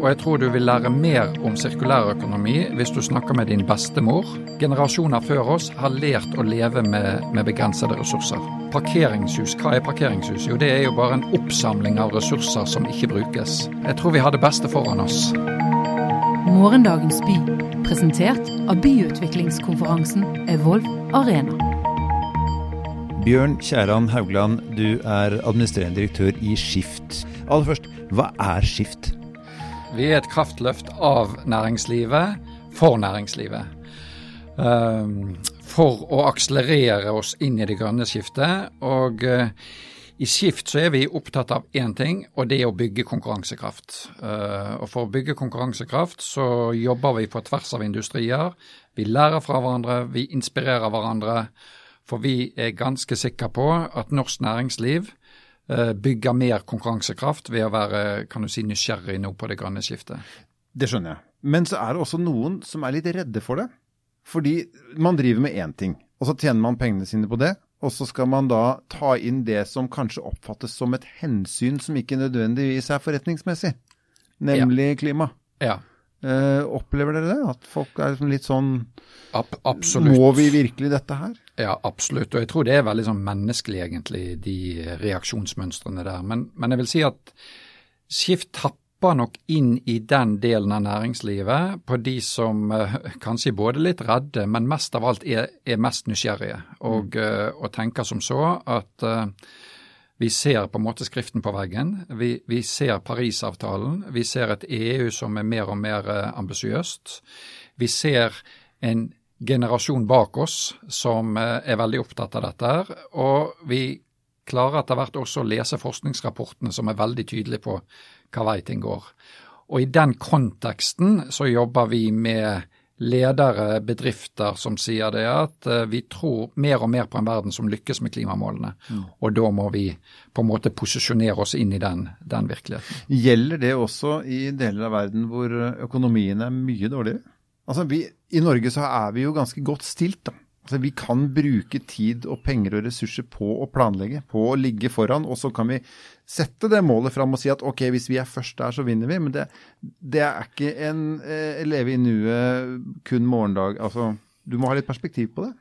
og jeg tror du vil lære mer om sirkulærøkonomi hvis du snakker med din bestemor. Generasjoner før oss har lært å leve med, med begrensede ressurser. Parkeringshus, hva er parkeringshus? Jo, det er jo bare en oppsamling av ressurser som ikke brukes. Jeg tror vi har det beste foran oss. Morgendagens by, presentert av byutviklingskonferansen Evolv Arena. Bjørn Kjæran Haugland, du er administrerende direktør i Skift. Aller først, hva er Skift? Vi er et kraftløft av næringslivet for næringslivet. Um, for å akselerere oss inn i det grønne skiftet. Og uh, i Skift så er vi opptatt av én ting, og det er å bygge konkurransekraft. Uh, og for å bygge konkurransekraft så jobber vi på tvers av industrier. Vi lærer fra hverandre, vi inspirerer hverandre. For vi er ganske sikre på at norsk næringsliv eh, bygger mer konkurransekraft ved å være kan du si, nysgjerrig nå på det grønne skiftet. Det skjønner jeg. Men så er det også noen som er litt redde for det. Fordi man driver med én ting, og så tjener man pengene sine på det. Og så skal man da ta inn det som kanskje oppfattes som et hensyn som ikke nødvendigvis er forretningsmessig, nemlig ja. klima. Ja. Uh, opplever dere det? At folk er liksom litt sånn Ab Absolutt. Må vi virkelig dette her? Ja, absolutt. Og jeg tror det er veldig sånn menneskelig, egentlig, de reaksjonsmønstrene der. Men, men jeg vil si at Skift tapper nok inn i den delen av næringslivet på de som uh, kanskje både litt redde, men mest av alt er, er mest nysgjerrige. Og, mm. og tenker som så at vi ser på en måte skriften på veggen. Vi, vi ser Parisavtalen. Vi ser et EU som er mer og mer eh, ambisiøst. Vi ser en generasjon bak oss som eh, er veldig opptatt av dette. her, Og vi klarer etter hvert også å lese forskningsrapportene som er veldig tydelige på hva vei ting går. Og i den konteksten så jobber vi med ledere, bedrifter, som sier det at eh, vi tror mer og mer på en verden som lykkes med klimamålene. Mm. Og da må vi på en måte posisjonere oss inn i den, den, virkeligheten. Gjelder det også i deler av verden hvor økonomien er mye dårligere? Altså vi, I Norge så er vi jo ganske godt stilt. da. Altså, vi kan bruke tid og penger og ressurser på å planlegge, på å ligge foran, og så kan vi sette det målet fram og si at ok, hvis vi er først der, så vinner vi. Men det, det er ikke en eh, leve i nuet, kun morgendag. Altså, du må ha litt perspektiv på det.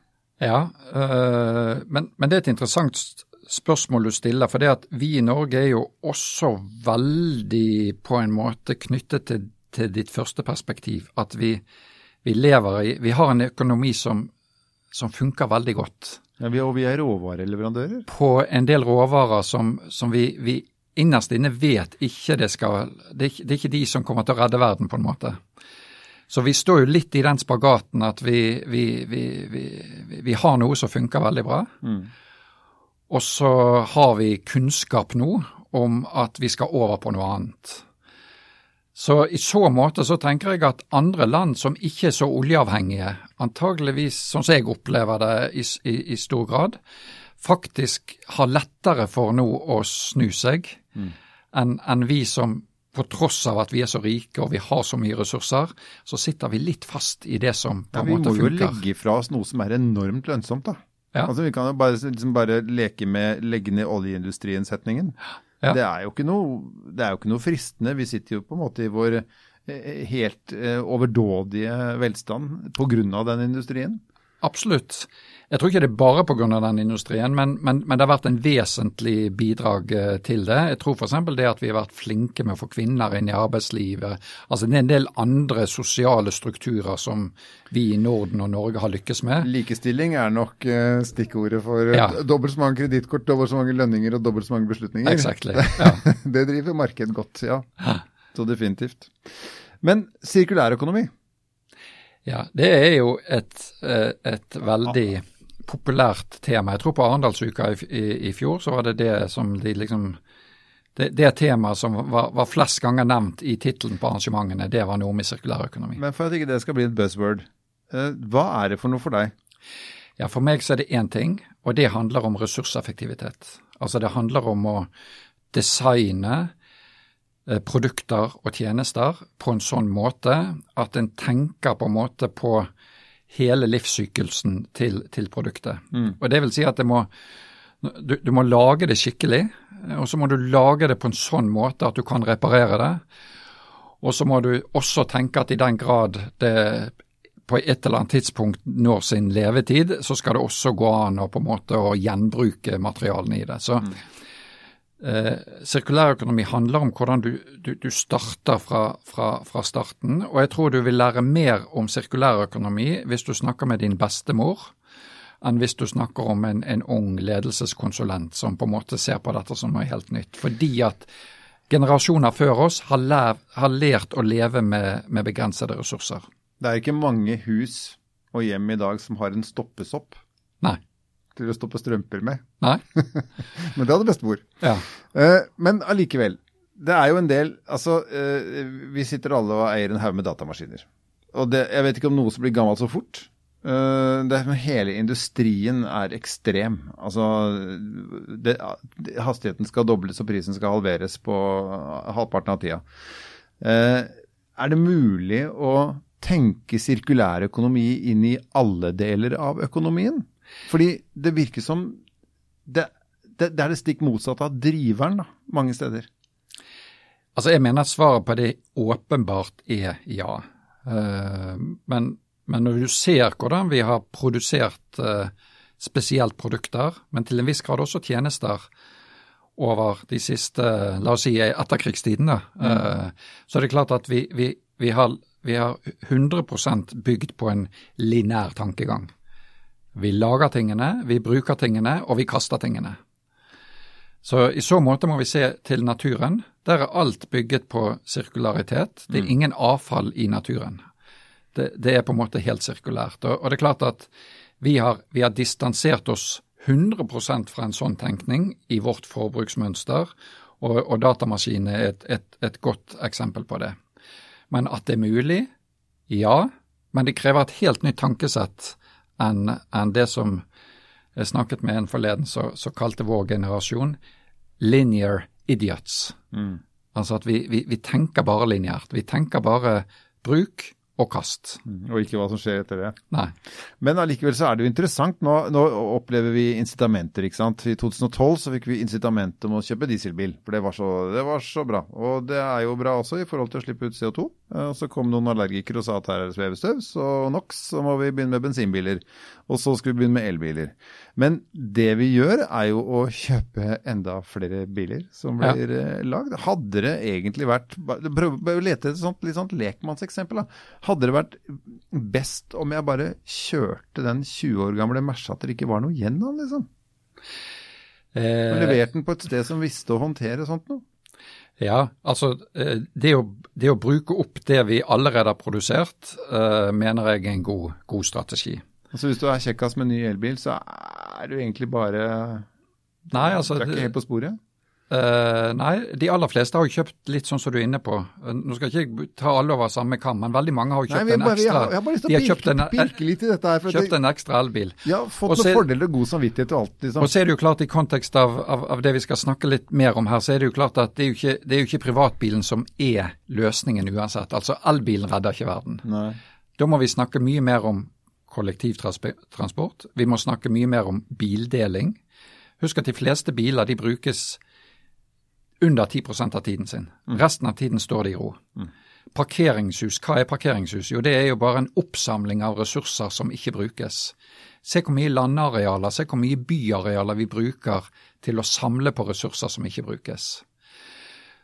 Ja, øh, men, men, det er et interessant spørsmål du stiller. For det at vi i Norge er jo også veldig på en måte knyttet til, til ditt første perspektiv. At vi, vi lever i Vi har en økonomi som som funker veldig godt. Ja, vi, og vi er råvareleverandører? På en del råvarer som, som vi, vi, innerst inne vet ikke det skal det er, det er, ikke de som kommer til å redde verden, på en måte. Så vi står jo litt i den spagaten at vi, vi har noe som funker veldig bra. Mm. Og så har vi kunnskap nå om at vi skal over på noe annet. Så i så måte så tenker jeg at andre land som ikke er så oljeavhengige, antageligvis, sånn som jeg opplever det i, i, i stor grad, faktisk har lettere for nå å snu seg mm. enn en vi som på tross av at vi er så rike og vi har så mye ressurser, så sitter vi litt fast i det som på en ja, måte funker. Vi må jo legge fra oss noe som er enormt lønnsomt, da. Ja. Altså Vi kan jo bare, liksom bare leke med legge ned oljeindustrien-setningen. Ja. Det, er jo ikke noe, det er jo ikke noe fristende. Vi sitter jo på en måte i vår eh, helt eh, overdådige velstand pga. den industrien. Absolutt. Jeg tror ikke det er bare pga. den industrien, men, men, men, det har vært en vesentlig bidrag eh, til det. Jeg tror f.eks. det at vi har vært flinke med å få kvinner inn i arbeidslivet. Altså Det er en del andre sosiale strukturer som vi i Norden og Norge har lykkes med. Likestilling er nok uh, stikkordet for ja. dobbelt så mange kredittkort, dobbelt så mange lønninger og dobbelt så mange beslutninger. Exactly. Ja. det driver markedet godt, ja. Så definitivt. Men sirkulærøkonomi? Ja, det er jo et, eh, et veldig populært tema. Jeg tror på Arendalsuka i, i, i, fjor så var det det som de liksom det, det temaet som var, var, flest ganger nevnt i tittelen på arrangementene, det var noe med sirkulærøkonomi. Men for at ikke det skal bli et buzzword, eh, hva er det for noe for deg? Ja, For meg så er det én ting, og det handler om ressurseffektivitet. Altså det handler om å designe eh, produkter og tjenester på en sånn måte at en tenker på en måte på hele livssyklusen til, til produktet. Mm. Og Det vil si at det må, du, du, må lage det skikkelig, og så må du lage det på en sånn måte at du kan reparere det. Og så må du også tenke at i den grad det på et eller annet tidspunkt når sin levetid, så skal det også gå an å på en måte å gjenbruke materialene i det. Så mm. Eh, Sirkulærøkonomi handler om hvordan du, du, du starter fra, fra, fra, starten. Og jeg tror du vil lære mer om sirkulærøkonomi hvis du snakker med din bestemor, enn hvis du snakker om en, en ung ledelseskonsulent som på en måte ser på dette som noe helt nytt. Fordi at generasjoner før oss har, lært, har lært å leve med, med, begrensede ressurser. Det er ikke mange hus og hjem i dag som har en stoppesopp Nei. Til å stoppe strømper med. Nei. men det hadde bestemor. Ja. Uh, men allikevel. Det er jo en del Altså, uh, vi sitter alle og eier en haug med datamaskiner. Og det, jeg vet ikke om noe som blir gammelt så fort. Uh, det, hele industrien er ekstrem. Altså, det, hastigheten skal dobles og prisen skal halveres på halvparten av tida. Uh, er det mulig å tenke sirkulær økonomi inn i alle deler av økonomien? Fordi det virker som det, det, det er det stikk motsatte av driveren da, mange steder. Altså, Jeg mener at svaret på det åpenbart er ja. Uh, men men når du ser hvordan vi har produsert eh, spesielt produkter, men til en viss grad også tjenester over de siste, la oss si etterkrigstiden, mm. eh, så er det klart at vi, vi, vi, har, vi har 100% bygd på en linær tankegang. Vi lager tingene, vi bruker tingene, og vi kaster tingene. Så i så måte må vi se til naturen. Der er alt bygget på sirkularitet. Det er mm. ingen avfall i naturen. Det, det, er på en måte helt sirkulært. Og, og det er klart at vi har, vi har distansert oss 100% fra en sånn tenkning i vårt forbruksmønster, og, og datamaskiner er et, et, et, godt eksempel på det. Men at det er mulig? Ja. Men det krever et helt nytt tankesett enn en det som jeg snakket med en forleden, så, så kalte vår generasjon linear idiots. Mm. Altså at vi, vi, vi tenker bare lineært. Vi tenker bare bruk, og kast. Mm, og ikke hva som skjer etter det. Nei. Men allikevel så er det jo interessant. Nå, nå, opplever vi incitamenter, ikke sant. I 2012 så fikk vi incitament om å kjøpe dieselbil, for det var, så, det var så bra. Og det er jo bra også i forhold til å slippe ut CO2. Eh, og så kom noen allergikere og sa at her er det svevestøv, så NOx, så må vi begynne med bensinbiler. Og så skal vi begynne med elbiler. Men det vi gjør er jo å kjøpe enda flere biler som blir ja. Eh, lagd. Hadde det egentlig vært Prøv å lete etter et litt sånt lekmannseksempel. da hadde det vært best om jeg bare kjørte den 20 år gamle Merca til det ikke var noe igjen av den, liksom? Eh, levert den på et sted som visste å håndtere sånt noe? Ja, altså eh, det å, det å, bruke opp det vi allerede har produsert, uh, mener jeg er en god, god strategi. Altså Hvis du er kjekkas med ny elbil, så er du egentlig bare Nei, altså, Du er ikke helt på sporet? Uh, nei, de aller fleste har jo kjøpt litt sånn som du er inne på. Uh, nå skal jeg ikke ta alle over samme kam, men veldig mange har jo kjøpt nei, en ekstra. Jeg har, bare lyst til å pirke, en, pirke litt i dette her. Kjøpt en ekstra elbil. Ja, fått noen fordeler og god samvittighet og alt. Liksom. Og så er det jo klart i kontekst av, av, av, det vi skal snakke litt mer om her, så er det jo klart at det er jo ikke, det er jo ikke privatbilen som er løsningen uansett. Altså elbilen redder ikke verden. Nei. Da må vi snakke mye mer om kollektivtransport. Vi må snakke mye mer om bildeling. Husk at de fleste biler de brukes under 10% av tiden sin. Mm. Resten av tiden står de i ro. Mm. Parkeringshus, hva er parkeringshus? Jo, det er jo bare en oppsamling av ressurser som ikke brukes. Se hvor mye landarealer, se hvor mye byarealer vi bruker til å samle på ressurser som ikke brukes.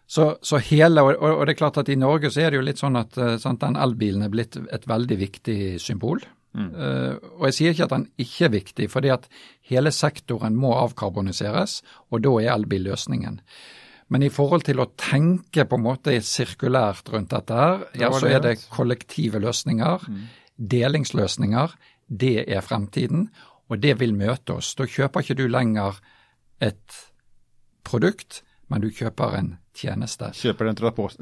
Så, så hele, og, og, det er klart at I Norge så er det jo litt sånn at eh, sant, den elbilen er blitt et veldig viktig symbol. Mm. Uh, og Jeg sier ikke at den ikke er viktig, fordi at hele sektoren må avkarboniseres, og da er elbil løsningen. Men i forhold til å tenke på en måte sirkulært rundt dette her, ja, så er det kollektive løsninger, mm. delingsløsninger. Det er fremtiden, og det vil møte oss. Da kjøper ikke du lenger et produkt, men du kjøper en tjeneste. Kjøper den,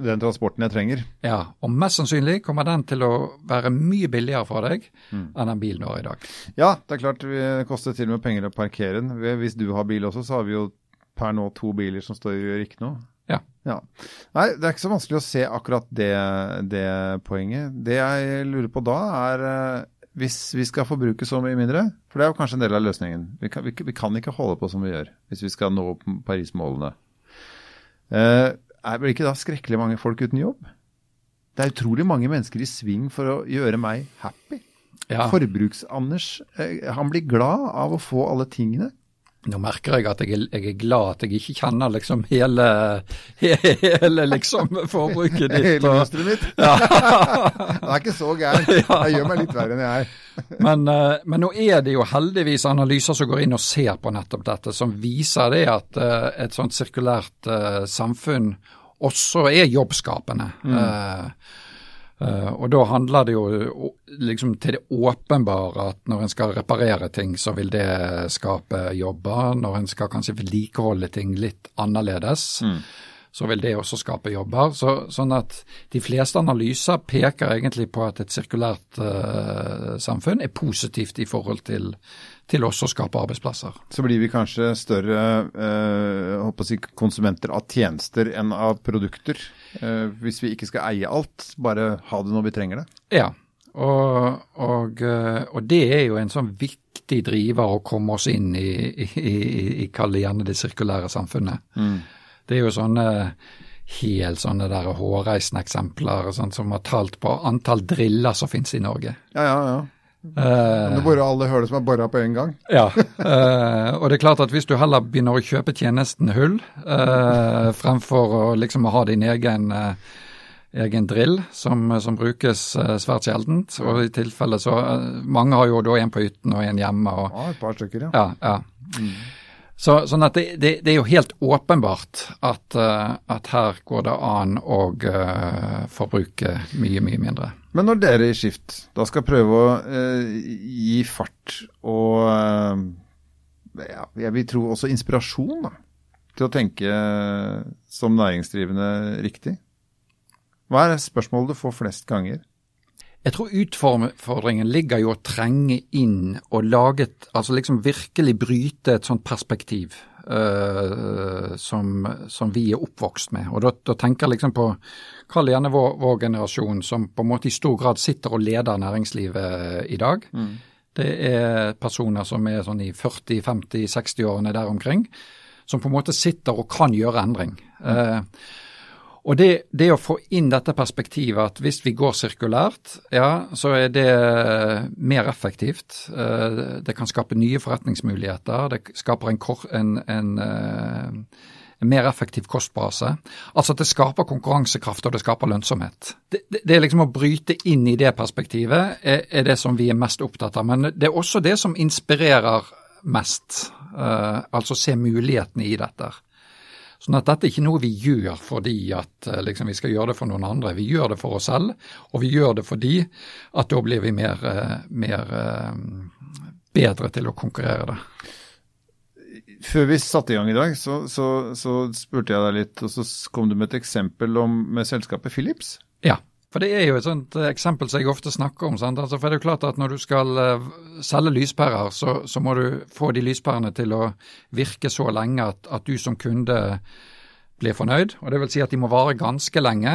den, transporten jeg trenger. Ja, og mest sannsynlig kommer den til å være mye billigere for deg mm. enn den bilen du har i dag. Ja, det er klart det koster til og med penger å parkere den. Hvis du har bil også, så har vi jo per nå to biler som står og gjør ikke noe. Ja. ja. Nei, det er ikke så vanskelig å se akkurat det, det poenget. Det jeg lurer på da, er eh, hvis vi skal forbruke så mye mindre, for det er jo kanskje en del av løsningen. Vi kan, vi, vi kan ikke holde på som vi gjør hvis vi skal nå Paris-målene. Eh, er vel ikke da skrekkelig mange folk uten jobb? Det er utrolig mange mennesker i sving for å gjøre meg happy. Ja. Forbruks-Anders, eh, han blir glad av å få alle tingene. Nå merker jeg at jeg jeg er glad at jeg ikke kjenner liksom hele, hele liksom forbruket ditt. Hele mønsteret mitt. Ja. det er ikke så gæren. Jeg gjør meg litt verre enn jeg er. Men, eh, men nå er det jo heldigvis analyser som går inn og ser på nettopp dette, som viser det at eh, et sånt sirkulært eh, samfunn også er jobbskapende. Mm. Og da handler det jo liksom til det åpenbare at når en skal reparere ting, så vil det skape jobber. Når en skal kanskje vedlikeholde ting litt annerledes, så vil det også skape jobber. Så, sånn at de fleste analyser peker egentlig på at et sirkulært uh, samfunn er positivt i forhold til, til også å skape arbeidsplasser. Så blir vi kanskje større eh, si, konsumenter av tjenester enn av produkter. Eh, hvis vi ikke skal eie alt, bare ha det når vi trenger det. Ja, og, og, eh, og det er jo en sånn viktig driver å komme oss inn i, i, i, i kall det gjerne det sirkulære samfunnet. Det er jo sånne helt sånne der hårreisende eksempler sånn, som har talt på antall driller som finnes i Norge. Ja, ja, ja. Eh, Du borer alle hølet som er bora på en gang. Ja, Uh, og det er klart at hvis du heller begynner å kjøpe tjenesten hull, uh, fremfor å liksom ha din egen, uh, egen drill som, som brukes svært sjeldent, og i tilfelle så Mange har jo da en på hytten og en hjemme. og Ja, et par stykker, ja. ja, ja. Så, sånn at det, det, det er jo helt åpenbart at, eh, at her går det an å eh, forbruke mye, mye mindre. Men når dere i Skift da skal prøve å eh, gi fart og eh, ja, jeg vil tro også inspirasjon da, til å tenke som næringsdrivende riktig, hva er spørsmålet du får flest ganger? Jeg tror utfordringen ligger jo å trenge inn og lage et Altså liksom virkelig bryte et sånt perspektiv uh, som, som vi er oppvokst med. Og da, da tenker jeg liksom på Kall gjerne vår, vår generasjon som på en måte i stor grad sitter og leder næringslivet i dag. Det er personer som er sånn i 40-50-60-årene der omkring, som på en måte sitter og kan gjøre endring. Eh, og det, det å få inn dette perspektivet at hvis vi går sirkulært, ja, så er det mer effektivt. Eh, Det kan skape nye forretningsmuligheter. Det skaper en, en, en, eh, en mer effektiv kostbase. Altså at det skaper konkurransekraft og det skaper lønnsomhet. Det, det, det liksom å bryte inn i det perspektivet er, er det som vi er mest opptatt av. Men det er også det som inspirerer mest. Eh, altså se mulighetene i dette. Sånn at dette er ikke noe vi gjør fordi at eh, liksom, vi skal gjøre det for noen andre. Vi gjør det for oss selv, og vi gjør det fordi at da blir vi mer, eh, mer eh, bedre til å konkurrere det. Før vi satte i gang i dag, så, så, så spurte jeg deg litt, og så kom du med et eksempel om, med selskapet Philips. Ja, for det er jo et sånt eh, eksempel som jeg ofte snakker om. Altså, for det er jo klart at Når du skal eh, selge lyspærer, så, så må du få de lyspærene til å virke så lenge at, at du som kunde blir fornøyd. og Det vil si at de må vare ganske lenge,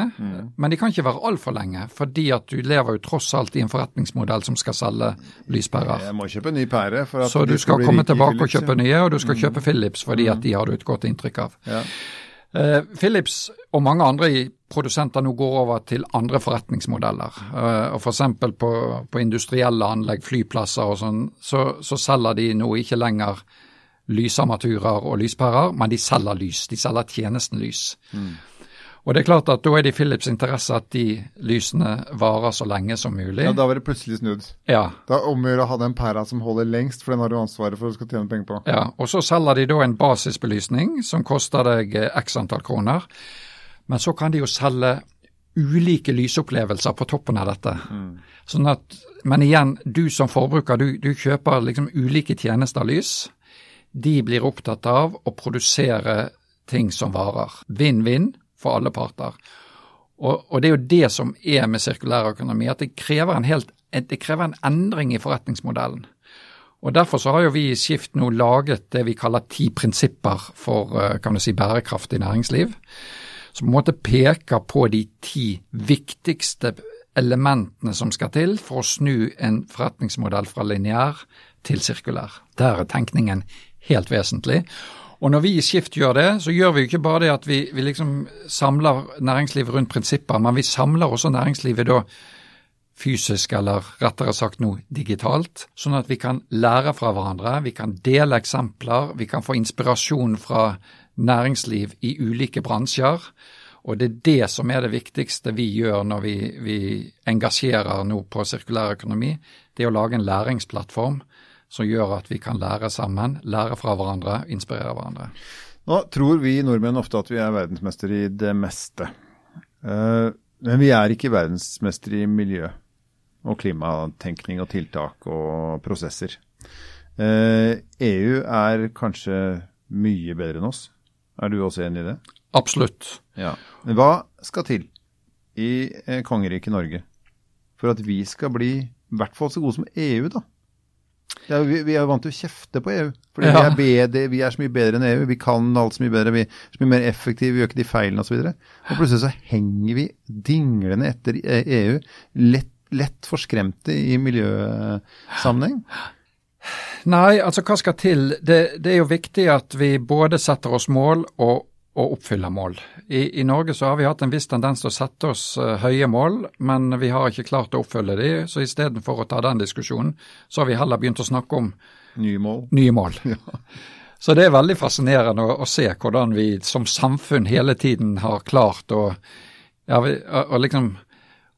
men de kan ikke være altfor lenge. Fordi at du lever jo tross alt i en forretningsmodell som skal selge lyspærer. Jeg må kjøpe ny pære. Så du skal, skal komme tilbake og kjøpe nye, og du skal kjøpe Philips fordi at de har du et godt inntrykk av. Ja. Eh, Philips og mange andre produsenter nå går over til andre forretningsmodeller. Eh, og F.eks. På, på industrielle anlegg, flyplasser og sånn, så, så selger de nå ikke lenger lysarmaturer og lyspærer, men de selger lys. De selger tjenesten lys. Og det er klart at da er det i Philips interesse at de lysene varer så lenge som mulig. ja, da var det plutselig snudd. Ja, Da omgjør å ha den pæra som holder lengst, for den har du ansvaret for å skal tjene penger på. Ja, og så selger de da en basisbelysning som koster deg eh, x antall kroner. Men så kan de jo selge ulike lysopplevelser på toppen av dette. Sånn at, men igjen, du som forbruker, du, du kjøper liksom ulike tjenester lys. De blir opptatt av å produsere ting som varer. Vinn-vinn for alle parter. Og, og det er jo det som er med sirkulær økonomi, at det krever en, helt, det krever en endring i forretningsmodellen. Og Derfor så har jo vi i Skift nå laget det vi kaller ti prinsipper for eh, kan du si, bærekraftig næringsliv. Som på en måte peker på de ti viktigste elementene som skal til for å snu en forretningsmodell fra lineær til sirkulær. Der er tenkningen helt vesentlig. Og når vi i Skift gjør det, så gjør vi jo ikke bare det at vi, vi liksom samler næringslivet rundt prinsipper, men vi samler også næringslivet da fysisk, eller rettere sagt noe digitalt, sånn at vi kan lære fra hverandre, vi kan dele eksempler, vi kan få inspirasjon fra næringsliv i ulike bransjer. Og det er det som er det viktigste vi gjør når vi, vi engasjerer nå på sirkulær økonomi. Det er å lage en læringsplattform som gjør at vi kan lære sammen, lære fra hverandre, inspirere hverandre. Nå tror vi nordmenn ofte at vi er verdensmester i det meste. Eh, men vi er ikke verdensmester i miljø og klimatenkning og tiltak og prosesser. EU eh, e er kanskje mye bedre enn oss. Er du også enig i det? Absolutt. Ja. Men hva skal til i eh, kongeriket Norge for at vi skal bli i hvert fall så gode som EU, da? Ja, vi, vi, er vant til å kjefte på EU. Fordi ja. vi, er bedre, vi, er så mye bedre enn EU. Vi kan alt så mye bedre. Vi er så mye mer effektive, vi gjør ikke de feilene osv. Og, så og plutselig så henger vi dinglende etter EU. Lett lett forskremte i miljøsammenheng? Nei, altså hva skal til? Det, det, er jo viktig at vi både setter oss mål og, og oppfylle mål. I, I, Norge så har vi hatt en viss tendens til å sette oss uh, høye mål, men vi har ikke klart å oppfylle de, så istedenfor å ta den diskusjonen, så har vi heller begynt å snakke om nye mål. Nye mål. Ja. Så det er veldig fascinerende å, å, se hvordan vi som samfunn hele tiden har klart å, ja, å, å liksom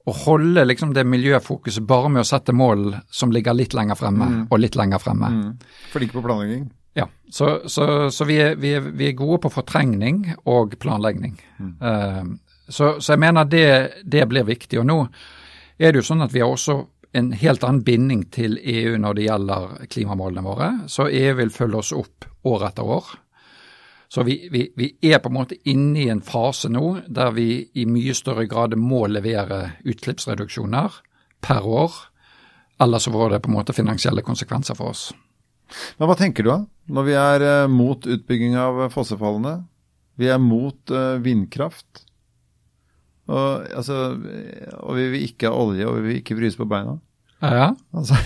å holde liksom det miljøfokuset bare med å sette mål som ligger litt lenger fremme, mm. og litt lenger fremme. Mm. Flinke på planlegging? Ja, så, så, så vi, er, vi, er, vi, er, gode på fortrengning og planlegging. Mm. Uh, så, så, jeg mener det, det, blir viktig. Og nå er det jo sånn at vi har også en helt annen binding til EU når det gjelder klimamålene våre. Så EU vil følge oss opp år etter år. Så vi, vi, vi, er på en måte inne i en fase nå der vi i mye større grad må levere utslippsreduksjoner per år. Ellers så får det på en måte finansielle konsekvenser for oss. Men Hva tenker du da, når vi er uh, mot utbygging av fossefallene? Vi er mot uh, vindkraft. Og, altså, og vi vil ikke ha olje, og vi vil ikke fryse på beina. Ja, ja. Altså,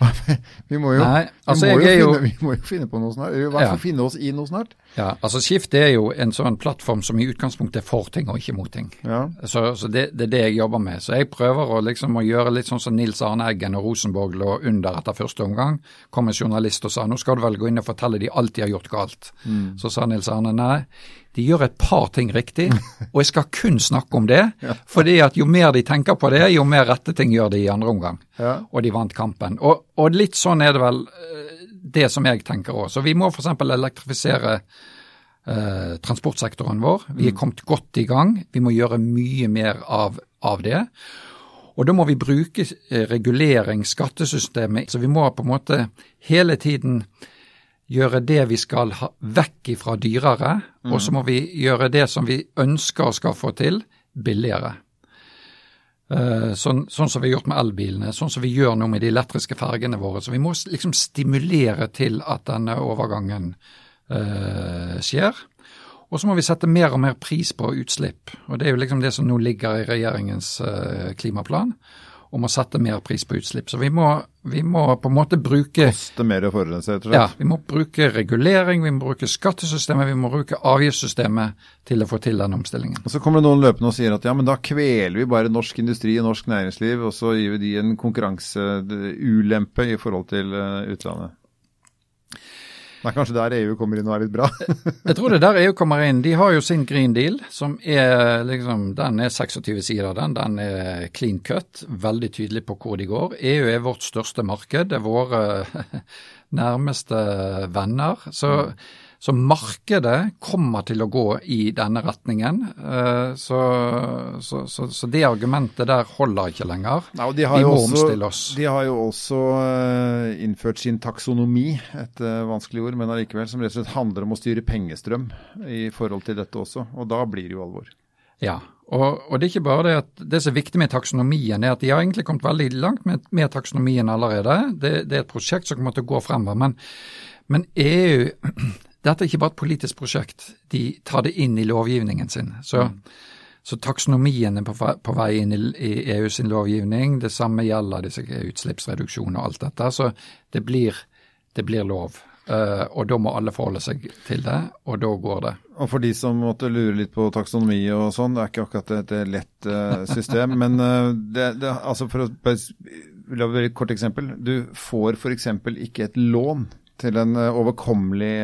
vi, må jo, Nei, altså vi, må jo finne, vi, må jo, finne, på noe snart. I hvert fall ja. finne oss i noe snart. Ja, altså Skift er jo en sånn plattform som i utgangspunktet er for ting og ikke mot ting. Ja. Så, så det, det, er det jeg jobber med. Så jeg prøver å, liksom, å gjøre litt sånn som Nils Arne Eggen og Rosenborg lå under etter første omgang. Kom en journalist og sa nå skal du vel gå inn og fortelle de alt de har gjort galt. Mm. Så sa Nils Arne nei de gjør et par ting riktig, og jeg skal kun snakke om det. ja. fordi at jo mer de tenker på det, jo mer rette ting gjør de i andre omgang. Ja. Og de vant kampen. Og, og, litt sånn er det vel eh, det som jeg tenker òg. Så vi må f.eks. elektrifisere eh, transportsektoren vår. Vi er mm. kommet godt i gang. Vi må gjøre mye mer av, av det. Og da må vi bruke eh, regulering, skattesystemet. Så vi må på en måte hele tiden gjøre det vi skal ha vekk ifra dyrere, mm. og så må vi gjøre det som vi ønsker skal få til, billigere. Uh, sånn, sånn, som vi har gjort med elbilene, sånn som vi gjør nå med de elektriske fergene våre. Så vi må liksom stimulere til at denne overgangen eh, skjer. Og så må vi sette mer og mer pris på utslipp. Og det er jo liksom det som nå ligger i regjeringens eh, klimaplan om å sette mer pris på utslipp. Så vi må, vi må på en måte bruke Koste mer å forurense, rett og slett? Ja, vi må bruke regulering, vi må bruke skattesystemet, vi må bruke avgiftssystemet til å få til den omstillingen. Og Så kommer det noen løpende og sier at ja, men da kveler vi bare norsk industri og norsk næringsliv, og så gir vi de en konkurranseulempe i forhold til eh, utlandet. Det er kanskje der EU kommer inn og er litt bra? jeg tror det er der EU kommer inn. De har jo sin Green Deal, som er liksom Den er 26 sider, den. Den er clean cut. Veldig tydelig på hvor de går. EU er vårt største marked. Det er våre nærmeste venner. Så mm. Så markedet kommer til å gå i denne retningen. Eh, så, så, så, så det argumentet der holder ikke lenger. Nei, de Vi må også, omstille oss. De har jo også eh, innført sin taksonomi, et eh, vanskelig ord, men allikevel, som rett og slett handler om å styre pengestrøm i forhold til dette også. Og da blir det jo alvor. Ja, og, og, det er ikke bare det at det som er viktig med taksonomien, er at de har egentlig kommet veldig langt med, med taksonomien allerede. Det, det, er et prosjekt som kommer til å gå fremover. Men, men EU dette er ikke bare et politisk prosjekt, de tar det inn i lovgivningen sin. Så, mm. så taksonomien er på, på vei inn i, i EU sin lovgivning. Det samme gjelder disse utslippsreduksjoner og alt dette. Så det blir, det blir lov. Uh, og da må alle forholde seg til det, og da går det. Og for de som måtte lure litt på taksonomi og sånn, det er ikke akkurat et, et lett uh, system. men uh, det, det, altså for å la et kort eksempel. Du får f.eks. ikke et lån til en overkommelig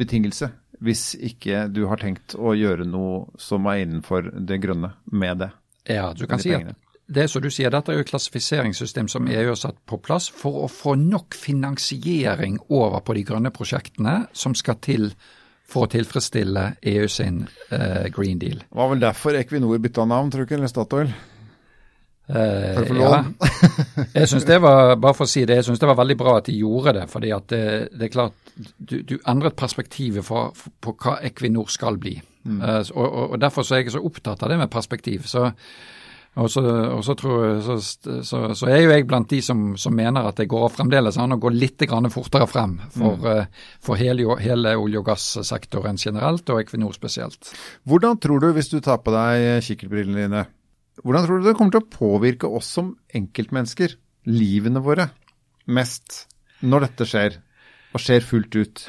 betingelse hvis ikke du har tenkt å gjøre noe som er innenfor det grønne med det. Ja, du kan si at det som du sier, dette er jo et klassifiseringssystem som EU har satt på plass for å få nok finansiering over på de grønne prosjektene som skal til for å tilfredsstille EU sin uh, green deal. Det var vel derfor Equinor bytta navn, tror du ikke, eller Statoil? Uh, for ja. jeg synes det var bare for å si det, jeg synes det var veldig bra at de gjorde det. fordi at det, det er klart, du, du endret perspektivet for, for, på hva Equinor skal bli. Mm. Uh, og, og, Derfor så er jeg så opptatt av det med perspektiv. så og så, og så, tror, så, så, så, er jo jeg blant de som, som mener at det går fremdeles an å gå litt fortere frem for, mm. uh, for hele, hele, olje- og gassektoren generelt, og Equinor spesielt. Hvordan tror du, hvis du tar på deg kikkertbrillene dine, hvordan tror du det kommer til å påvirke oss som enkeltmennesker, livene våre, mest når dette skjer, og skjer fullt ut?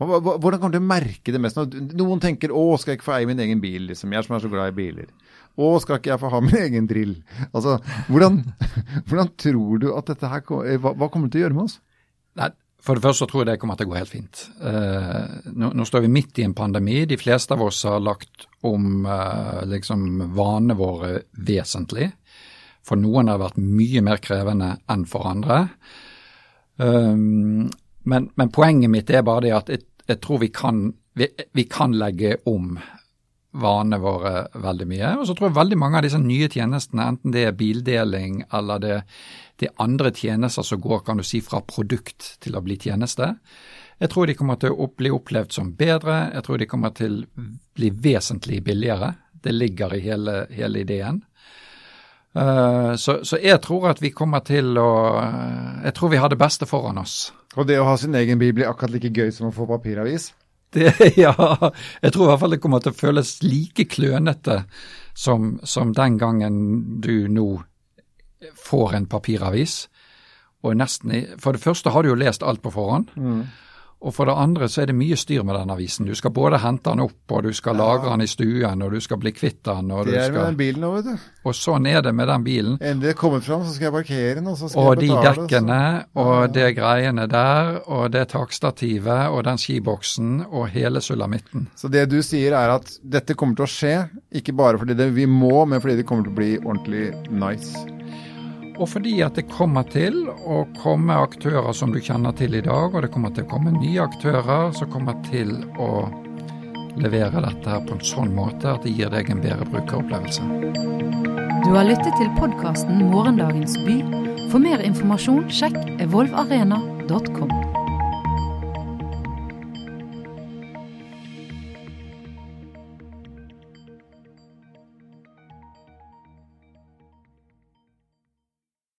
Hvordan kommer du å merke det mest? Noen tenker 'å, skal jeg ikke få eie min egen bil', liksom. Jeg som er så glad i biler. Å, skal ikke jeg få ha min egen drill? Altså, hvordan, hvordan tror du at dette her eh, hva, hva, kommer det til å gjøre med oss? Nei, For det første så tror jeg det kommer til å gå helt fint. Uh, nå, nå, står vi midt i en pandemi. De fleste av oss har lagt om uh, liksom vanene våre vesentlig. For noen har det vært mye mer krevende enn for andre. Um, men, men, poenget mitt er bare det at jeg, jeg tror vi kan, vi, vi kan legge om vanene våre veldig mye. Og så tror jeg veldig mange av disse nye tjenestene, enten det er bildeling eller det, det andre tjenester som går kan du si, fra produkt til å bli tjeneste, jeg tror de kommer til å bli opplevd som bedre. Jeg tror de kommer til å bli vesentlig billigere. Det ligger i hele, hele ideen. Uh, så, så, jeg tror at vi kommer til å Jeg tror vi har det beste foran oss. Og det å ha sin egen bil blir akkurat like gøy som å få papiravis? Det, ja, jeg tror i hvert fall det kommer til å føles like klønete som, som den gangen du nå får en papiravis. Og nesten, For det første har du jo lest alt på forhånd. Mm. Og for det andre så er det mye styr med den avisen. Du skal både hente den opp, og du skal ja. lagre den i stuen, og du skal bli kvitt den. Og det er skal... med den bilen òg, vet du. Og sånn er det med den bilen. Endelig kommet fram, så skal jeg parkere den, og så skal og jeg betale. Og de dekkene, og ja. det greiene der, og det takstativet, og den skiboksen, og hele sulamitten. Så det du sier er at dette kommer til å skje, ikke bare fordi det vi må, men fordi det kommer til å bli ordentlig nice? Og fordi at det kommer til å komme aktører som du kjenner til i dag, og det kommer til å komme nye aktører som kommer til å levere dette her på en sånn måte at det gir deg en bedre brukeropplevelse. Du har lyttet til podkasten Morgendagens by. For mer informasjon sjekk evolvarena.com.